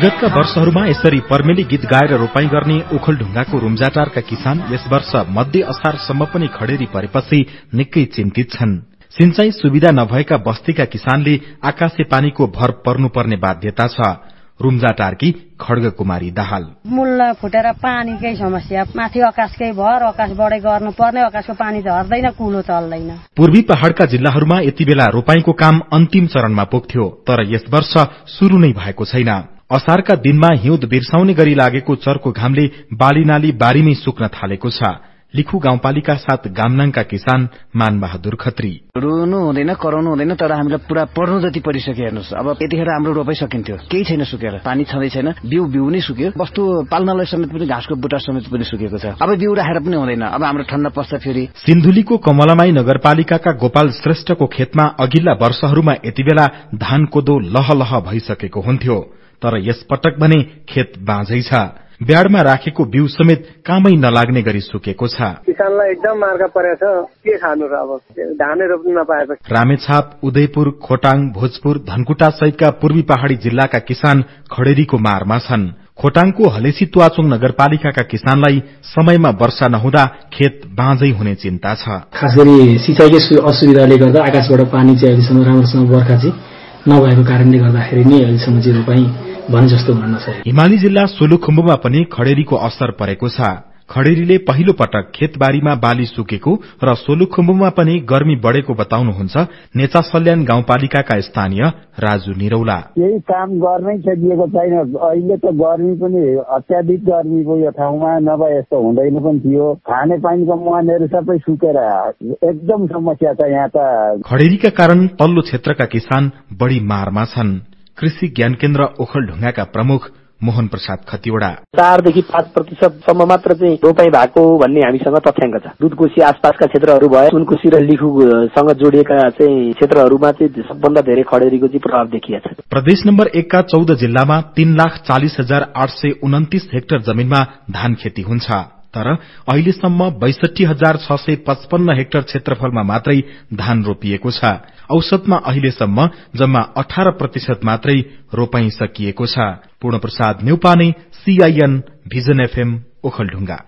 विगतका वर्षहरूमा यसरी पर्मेली गीत गाएर रोपाई गर्ने ओखलढुंगाको रूम्जाटारका किसान यस वर्ष मध्य असारसम्म पनि खडेरी परेपछि निकै चिन्तित छन्। सिंचाई सुविधा नभएका बस्तीका किसानले आकाशे पानीको भर पर्नुपर्ने बाध्यता छ। रूम्जाटारकी खड्ग कुमारी दाहाल। मुल्ला फुटेर पानीकै समस्या। माथि आकाशकै भर आकाशबाटै गर्नुपर्ने आकाशको पानी झर्दैन कुलो चल्दैन। पूर्वी पहाड़का जिल्लाहरूमा यति बेला रोपाईको काम अन्तिम चरणमा पुग्थ्यो तर यस वर्ष शुरू नै भएको छैन। असारका दिनमा हिउँद बिर्साउने गरी लागेको चर्को घामले बालीनाली बारीमै सुक्न थालेको छ। लिखु गाउँपालिका साथ गामनाङका किसान मानबहादुर खत्री। रुनु हुँदैन कराउनु हुँदैन तर हामीलाई पुरा पढ्नु जति परिसक्यो हेर्नुहोस्। अब यतिखेर हाम्रो रोपाइ सकिन्थ्यो केही छैन सुकेर। पानी छँदै छैन। बिउ बिउ नै सुक्यो। वस्तु पाल्नलाई समेत पनि घाँसको बुटा समेत पनि सुकेको छ। अब बिउ राखेर पनि हुँदैन। अब हाम्रो ठण्डा पस्छ फेरि। सिन्धुलीको कमलामाई नगरपालिकाका गोपाल श्रेष्ठको खेतमा अघिल्ला वर्षहरूमा यति बेला धान कोदो लह लह भइसकेको हुन्थ्यो। तर यस पटक भने खेत बाँझै छ। ब्याडमा राखेको बिउ समेत कामै नलाग्ने गरी सुकेको छ। किसानलाई एकदम मार्ग परेछ के खानु र अब? धानै रोप्नु नपाएपछि। रामेछाप उदयपुर खोटाङ भोजपुर धनकुटा सहितका पूर्वी पहाड़ी जिल्लाका किसान खडेरीको मारमा छन्। खोटाङको हलेसी तुवाचुङ नगरपालिकाका किसानलाई समयमा वर्षा नहुँदा खेत बाँझै हुने चिन्ता छ। खास गरी सिंचाइकै असुविधाले गर्दा आकाशबाट पानी चाहिँ अहिलेसम्म राम्रोसँग बर्खा चाहिँ नभएको कारणले गर्दाखेरि नै अहिलेसम्म चाहिँ रोपाई भने जस्तो भन्न छ हिमाली जिल्ला सोलुखुम्बुमा पनि खडेरीको असर परेको छ। खडेरीले पहिलो पटक खेतबारीमा बाली सुकेको र सोलुखुम्बुमा पनि गर्मी बढ़ेको बताउनुहुन्छ नेचा सल्यान गाउँपालिकाका स्थानीय राजु निरौला। केही काम गर्नै सकिएको छैन। अहिले त गर्मी पनि अत्याधिक गर्मीको यो ठाउँमा। नभए यस्तो हुँदैन पनि थियो। खाने पानीको मुहानहरू सबै सुकेर एकदम समस्या छ यहाँ त। खडेरीका कारण तल्लो क्षेत्रका किसान बढ़ी मारमा छन्। कृषि ज्ञान केन्द्र ओखलढुङ्गाका प्रमुख मोहन प्रसाद खतिवड़ा। चारदेखि पाँच प्रतिशतसम्म मात्र चाहिँ रोपाई भएको भन्ने हामीसँग तथ्याङ्क छ। दुधकोशी आसपासका क्षेत्रहरू भए सुनकोशी र लिखुसँग जोडिएका चाहिँ क्षेत्रहरूमा चाहिँ सबभन्दा धेरै खडेरीको चाहिँ प्रभाव देखिएको छ प्रदेश नम्बर एकका चौध जिल्लामा तीन लाख चालिस हजार आठ सय उन्तिस हेक्टर जमीनमा धान खेती हुन्छ। तर अहिलेसम्म बैसठी हजार छ सय पचपन्न हेक्टर क्षेत्रफलमा मात्रै धान रोपिएको छ। औसतमा अहिलेसम्म जम्मा अठार प्रतिशत मात्रै रोपाई सकिएको छ। Purna Prasad Neupane CIN vision FM Okhaldhunga